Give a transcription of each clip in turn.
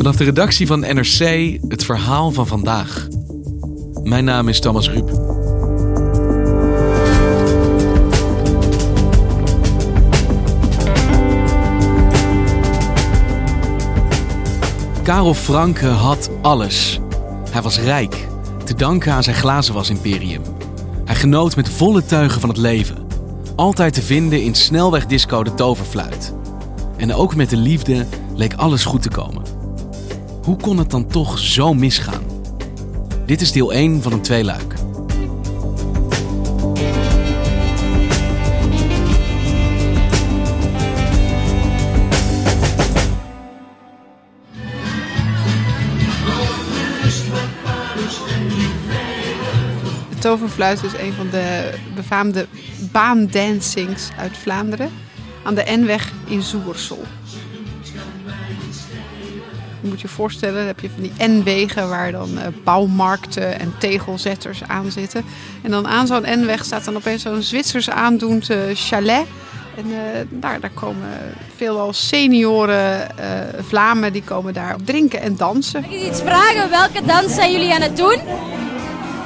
Vanaf de redactie van NRC het verhaal van vandaag. Mijn naam is Thomas Ruip. Karel Franke had alles. Hij was rijk, te danken aan zijn glazenwas-imperium. Hij genoot met volle teugen van het leven. Altijd te vinden in snelwegdisco de toverfluit. En ook met de liefde leek alles goed te komen. Hoe kon het dan toch zo misgaan? Dit is deel 1 van een tweeluik. Toverfluit is een van de befaamde baandancings uit Vlaanderen. Aan de N-weg in Zoersel. Je moet je voorstellen, dan heb je van die N-wegen waar dan eh, bouwmarkten en tegelzetters aan zitten. En dan aan zo'n N-weg staat dan opeens zo'n Zwitsers aandoend eh, chalet. En eh, daar, daar komen veelal senioren eh, Vlamenen die komen daar drinken en dansen. Mag ik iets vragen? Welke dans zijn jullie aan het doen?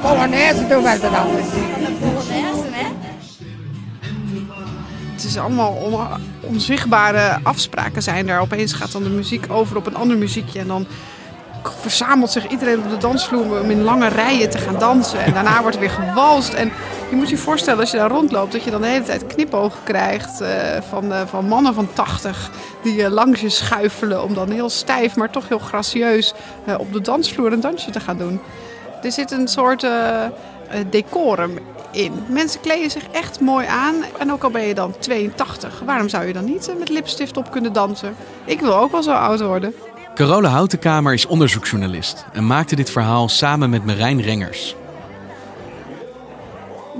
Polonaise doen wij dan. Polonaise, is allemaal on- onzichtbare afspraken zijn daar. Opeens gaat dan de muziek over op een ander muziekje. En dan verzamelt zich iedereen op de dansvloer om in lange rijen te gaan dansen. En daarna wordt er weer gewalst. En je moet je voorstellen als je daar rondloopt dat je dan de hele tijd knipogen krijgt eh, van, eh, van mannen van 80 die eh, langs je schuifelen om dan heel stijf, maar toch heel gracieus op de dansvloer een dansje te gaan doen. Er zit een soort decorum in. Mensen kleden zich echt mooi aan. En ook al ben je dan 82, waarom zou je dan niet eh, met lipstift op kunnen dansen? Ik wil ook wel zo oud worden. Carola Houtenkamer is onderzoeksjournalist en maakte dit verhaal samen met Marijn Rengers.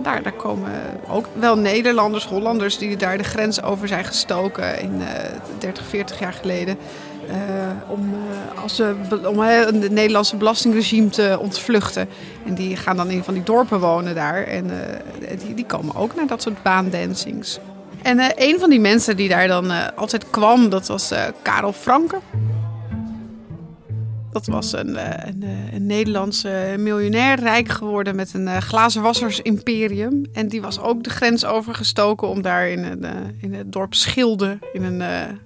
Daar, daar komen ook wel Nederlanders, Hollanders die daar de grens over zijn gestoken in eh 30, 40 jaar geleden. Eh, om eh, als ze, be- om eh, het Nederlandse belastingregime te ontvluchten. En die gaan dan in van die dorpen wonen daar. En eh, die, die komen ook naar dat soort baandancings. En eh, een van die mensen die daar dan eh, altijd kwam, dat was eh, Karel Franke. Dat was een, eh, een, eh, een Nederlandse miljonair, rijk geworden met een eh, glazenwassersimperium. En die was ook de grens overgestoken om daar in, een, in het dorp Schilde, in een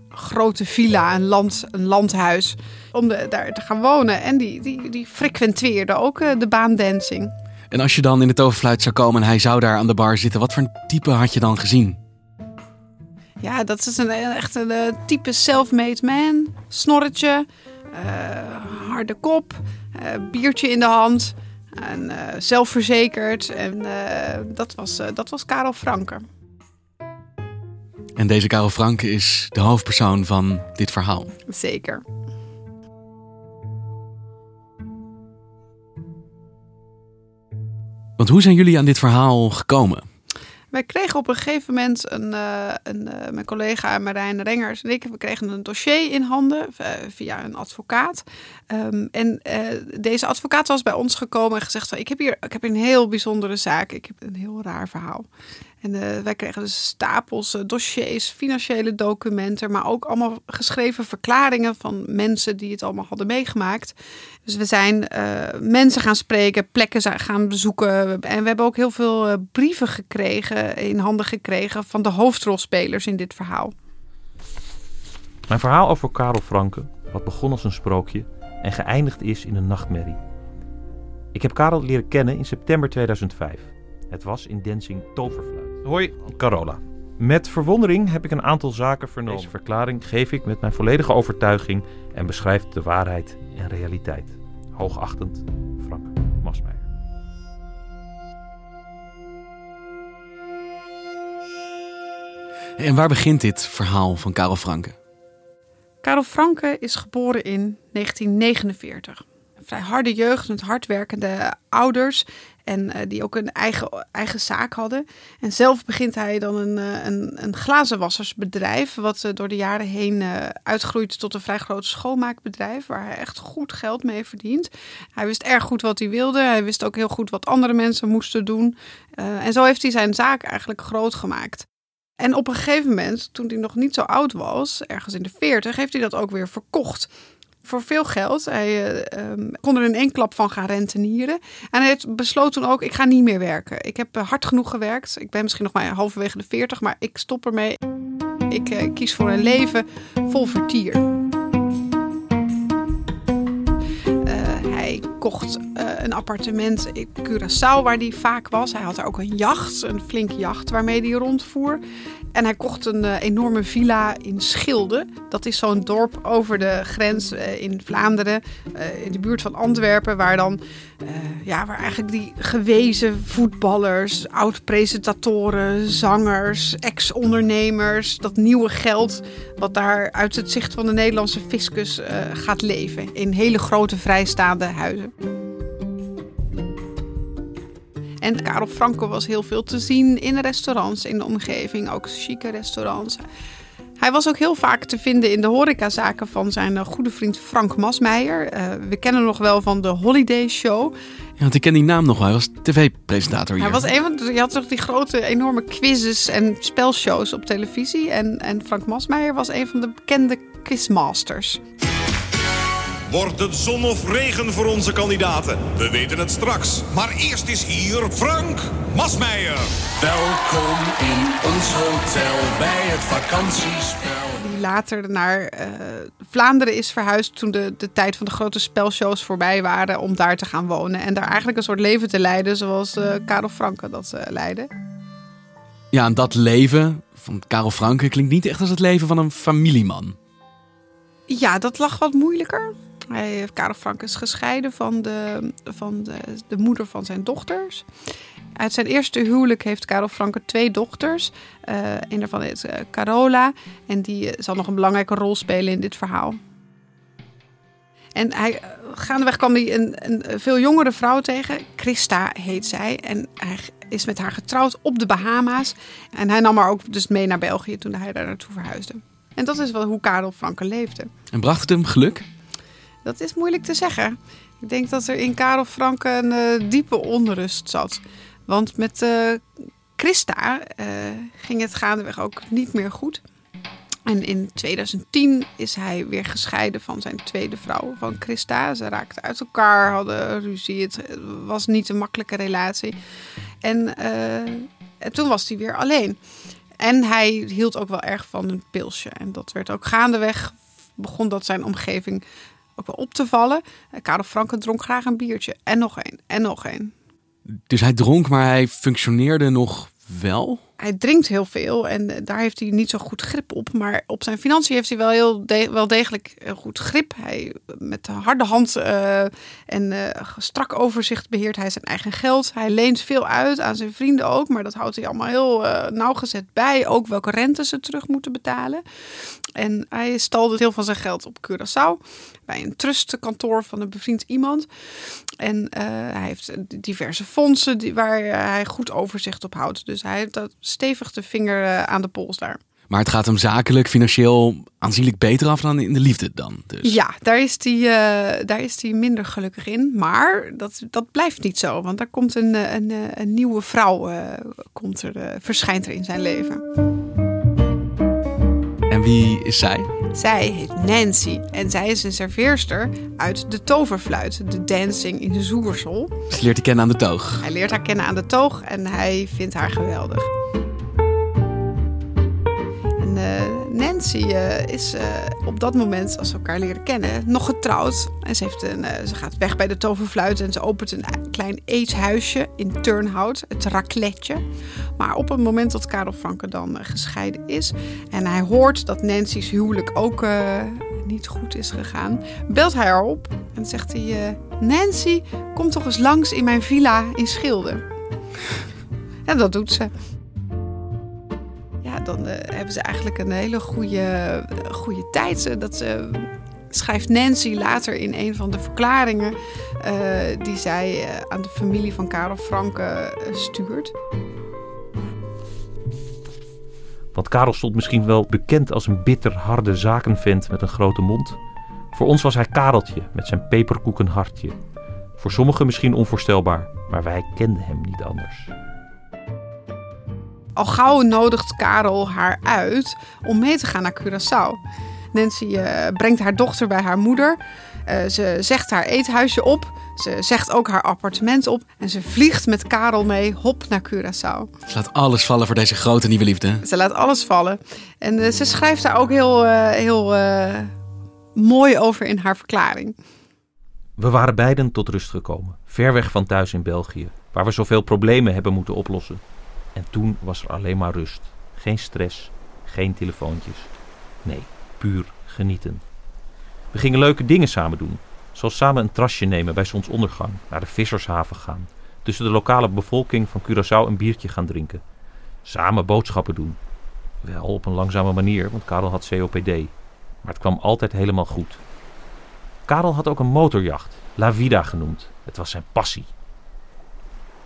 grote villa, een, land, een landhuis, om de, daar te gaan wonen. En die, die, die frequenteerde ook eh, de baandancing. En als je dan in de toverfluit zou komen en hij zou daar aan de bar zitten, wat voor een type had je dan gezien? Ja, dat is een, echt een type self-made man. Snorretje, harde kop, eh, biertje in de hand. En, eh, zelfverzekerd. En eh, dat, was, eh, dat was Karel Franke. En deze Karel Franke is de hoofdpersoon van dit verhaal. Zeker. Want hoe zijn jullie aan dit verhaal gekomen? Wij kregen op een gegeven moment een, eh, een eh, mijn collega Marijn Rengers en ik, we kregen een dossier in handen eh, via een advocaat. Ehm, en deze advocaat was bij ons gekomen en gezegd van ik heb hier, ik heb hier een heel bijzondere zaak, ik heb een heel raar verhaal. En eh, wij kregen dus stapels eh, dossiers, financiële documenten, maar ook allemaal geschreven verklaringen van mensen die het allemaal hadden meegemaakt. Dus we zijn eh, mensen gaan spreken, plekken gaan bezoeken. En we hebben ook heel veel brieven gekregen, in handen gekregen van de hoofdrolspelers in dit verhaal. Mijn verhaal over Karel Franke, wat begon als een sprookje en geëindigd is in een nachtmerrie. Ik heb Karel leren kennen in september 2005. Het was in Dancing Toverfluit. Hoi, Carola. Met verwondering heb ik een aantal zaken vernomen. Deze verklaring geef ik met mijn volledige overtuiging en beschrijft de waarheid en realiteit. Hoogachtend, Frank Masmeijer. En waar begint dit verhaal van Karel Franke? Karel Franke is geboren in 1949. Vrij harde jeugd met hardwerkende ouders. En eh, die ook een eigen, eigen zaak hadden. En zelf begint hij dan een, eh, een, een glazenwassersbedrijf. Wat eh, door de jaren heen eh, uitgroeit tot een vrij groot schoonmaakbedrijf. Waar hij echt goed geld mee verdient. Hij wist erg goed wat hij wilde. Hij wist ook heel goed wat andere mensen moesten doen. En zo heeft hij zijn zaak eigenlijk groot gemaakt. En op een gegeven moment, toen hij nog niet zo oud was, ergens in de 40, heeft hij dat ook weer verkocht. Voor veel geld. Hij eh, ehm, kon er in één klap van gaan rentenieren. En hij heeft besloten ook, ik ga niet meer werken. Ik heb eh, hard genoeg gewerkt. Ik ben misschien nog maar halverwege de 40, maar ik stop ermee. Ik eh, kies voor een leven vol vertier. Hij kocht eh, een appartement in Curaçao waar hij vaak was. Hij had er ook een jacht, een flinke jacht waarmee hij rondvoer. En hij kocht een eh, enorme villa in Schilde. Dat is zo'n dorp over de grens eh, in Vlaanderen, in de buurt van Antwerpen, waar dan ja, waar eigenlijk die gewezen voetballers, oud-presentatoren, zangers, ex-ondernemers, dat nieuwe geld wat daar uit het zicht van de Nederlandse fiscus gaat leven in hele grote vrijstaande huizen. En Karel Franke was heel veel te zien in restaurants in de omgeving, ook chique restaurants. Hij was ook heel vaak te vinden in de horecazaken van zijn eh, goede vriend Frank Masmeijer. Eh, we kennen hem nog wel van de Holiday Show. Ja, want ik ken die naam nog wel. Hij was tv-presentator hier. Hij was een van je had toch die grote, enorme quizzes en spelshows op televisie. En, en Frank Masmeijer was een van de bekende quizmasters. Wordt het zon of regen voor onze kandidaten? We weten het straks. Maar eerst is hier Frank Masmeijer. Welkom in ons hotel bij het vakantiespel. Die later naar eh, Vlaanderen is verhuisd toen de, de tijd van de grote spelshows voorbij waren. Om daar te gaan wonen. En daar eigenlijk een soort leven te leiden zoals eh Karel Franke dat eh, leidde. Ja, en dat leven van Karel Franke klinkt niet echt als het leven van een familieman. Ja, dat lag wat moeilijker. Karel Frank is gescheiden van, de, van de, de moeder van zijn dochters. Uit zijn eerste huwelijk heeft Karel Franke twee dochters. Eh een daarvan is eh, Carola. En die eh, zal nog een belangrijke rol spelen in dit verhaal. En hij, gaandeweg kwam hij een, een veel jongere vrouw tegen. Christa heet zij. En hij is met haar getrouwd op de Bahama's. En hij nam haar ook dus mee naar België toen hij daar naartoe verhuisde. En dat is wel hoe Karel Franke leefde. En bracht het hem geluk? Dat is moeilijk te zeggen. Ik denk dat er in Karel Franke een eh, diepe onrust zat. Want met eh, Christa eh, ging het gaandeweg ook niet meer goed. En in 2010 is hij weer gescheiden van zijn tweede vrouw, van Christa. Ze raakten uit elkaar, hadden ruzie. Het was niet een makkelijke relatie. En, en toen was hij weer alleen. En hij hield ook wel erg van een pilsje. En dat werd ook gaandeweg, begon dat zijn omgeving op te vallen. Karel Franke dronk graag een biertje. En nog één, en nog één. Dus hij dronk, maar hij functioneerde nog wel? Hij drinkt heel veel en eh, daar heeft hij niet zo goed grip op. Maar op zijn financiën heeft hij wel, heel wel degelijk heel goed grip. Hij met de harde hand eh, en eh, strak overzicht beheert hij zijn eigen geld. Hij leent veel uit aan zijn vrienden ook, maar dat houdt hij allemaal heel eh, nauwgezet bij. Ook welke rente ze terug moeten betalen. En hij stalde heel van zijn geld op Curaçao bij een trustkantoor van een bevriend iemand. En eh, hij heeft diverse fondsen die, waar hij goed overzicht op houdt. Dus hij dat stevig de vinger eh, aan de pols daar. Maar het gaat hem zakelijk, financieel aanzienlijk beter af dan in de liefde dan. Dus. Ja, daar is hij eh, daar is minder gelukkig in. Maar dat, dat blijft niet zo. Want er komt een, eh, een, een nieuwe vrouw komt er, verschijnt er in zijn leven. En wie is zij? Zij heet Nancy en zij is een serveerster uit de toverfluit, de dancing in de Zoersel. Ze leert hij kennen aan de toog. Hij leert haar kennen aan de toog en hij vindt haar geweldig. En eh, Nancy eh, is eh, op dat moment, als ze elkaar leren kennen, nog getrouwd. En ze, heeft een, eh, ze gaat weg bij de toverfluit en ze opent een klein eethuisje in Turnhout, het racletje. Maar op het moment dat Karel Franke dan gescheiden is en hij hoort dat Nancy's huwelijk ook niet goed is gegaan, belt hij haar op en zegt hij: Nancy, kom toch eens langs in mijn villa in Schilde. En dat doet ze. Dan eh, hebben ze eigenlijk een hele goede, goede tijd. Dat eh, schrijft Nancy later in een van de verklaringen eh, die zij eh, aan de familie van Karel Franke stuurt. Want Karel stond misschien wel bekend als een bitter harde zakenvent met een grote mond. Voor ons was hij Kareltje met zijn peperkoekenhartje. Voor sommigen misschien onvoorstelbaar, maar wij kenden hem niet anders. Al gauw nodigt Karel haar uit om mee te gaan naar Curaçao. Nancy eh, brengt haar dochter bij haar moeder. Eh, ze zegt haar eethuisje op. Ze zegt ook haar appartement op. En ze vliegt met Karel mee, hop, naar Curaçao. Ze laat alles vallen voor deze grote nieuwe liefde. Ze laat alles vallen. En eh, ze schrijft daar ook heel, eh, heel eh, mooi over in haar verklaring. We waren beiden tot rust gekomen, ver weg van thuis in België, waar we zoveel problemen hebben moeten oplossen. En toen was er alleen maar rust. Geen stress, geen telefoontjes. Nee, puur genieten. We gingen leuke dingen samen doen, zoals samen een trasje nemen bij zonsondergang, naar de vissershaven gaan, tussen de lokale bevolking van Curaçao een biertje gaan drinken, samen boodschappen doen. Wel op een langzame manier, want Karel had COPD, maar het kwam altijd helemaal goed. Karel had ook een motorjacht, La Vida genoemd. Het was zijn passie.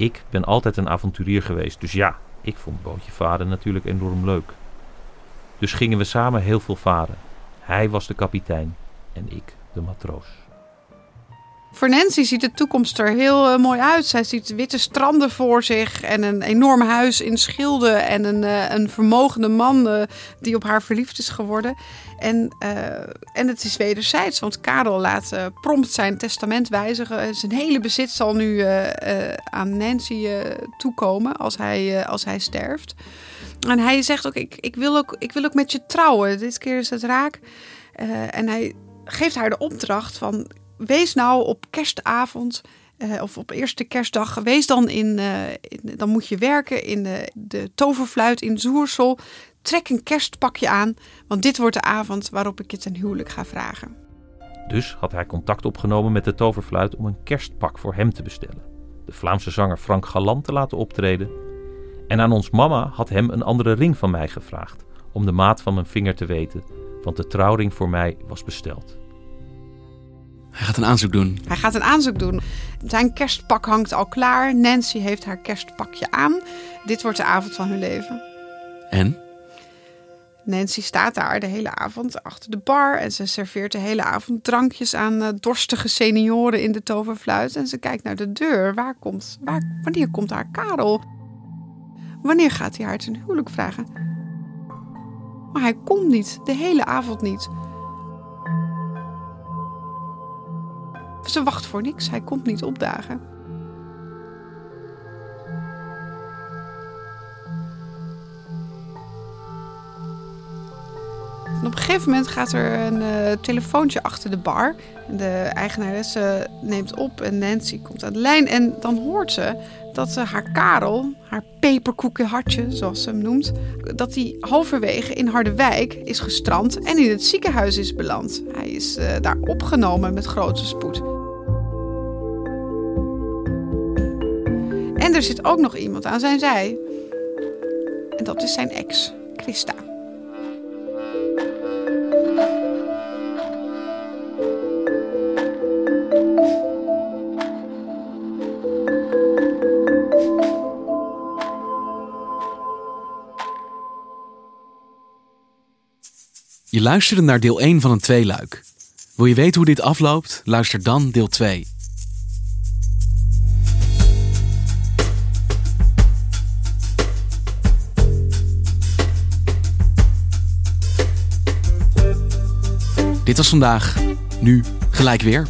Ik ben altijd een avonturier geweest, dus ja, ik vond bootje varen natuurlijk enorm leuk. Dus gingen we samen heel veel varen. Hij was de kapitein en ik de matroos. Voor Nancy ziet de toekomst er heel eh, mooi uit. Zij ziet witte stranden voor zich en een enorm huis in Schilde en een, eh, een vermogende man eh, die op haar verliefd is geworden. En, en het is wederzijds, want Karel laat prompt zijn testament wijzigen. Zijn hele bezit zal nu aan Nancy toekomen als hij, als hij sterft. En hij zegt ook ik, ik, wil ook, ik wil ook met je trouwen. Dit keer is het raak. En hij geeft haar de opdracht van wees nou op kerstavond eh, of op eerste kerstdag, wees dan in, eh, in- dan moet je werken in de, de toverfluit in Zoersel. Trek een kerstpakje aan, want dit wordt de avond waarop ik je ten huwelijk ga vragen. Dus had hij contact opgenomen met de toverfluit om een kerstpak voor hem te bestellen. De Vlaamse zanger Frank Galant te laten optreden. En aan ons mama had hem een andere ring van mij gevraagd, om de maat van mijn vinger te weten, want de trouwring voor mij was besteld. Hij gaat een aanzoek doen. Hij gaat een aanzoek doen. Zijn kerstpak hangt al klaar. Nancy heeft haar kerstpakje aan. Dit wordt de avond van hun leven. En? Nancy staat daar de hele avond achter de bar en ze serveert de hele avond drankjes aan eh, dorstige senioren in de toverfluit. En ze kijkt naar de deur. Waar komt, waar, wanneer komt haar Karel? Wanneer gaat hij haar ten huwelijk vragen? Maar hij komt niet, de hele avond niet. Ze wacht voor niks, hij komt niet opdagen. En op een gegeven moment gaat er een eh, telefoontje achter de bar. De eigenaresse neemt op en Nancy komt aan de lijn. En dan hoort ze dat eh, haar Karel, haar peperkoekenhartje zoals ze hem noemt... dat hij halverwege in Harderwijk is gestrand en in het ziekenhuis is beland. Hij is eh, daar opgenomen met grote spoed. En er zit ook nog iemand aan zijn zij. En dat is zijn ex, Christa. Je luisterde naar deel 1 van een tweeluik. Wil je weten hoe dit afloopt? Luister dan deel 2. Dit was vandaag. Nu gelijk weer.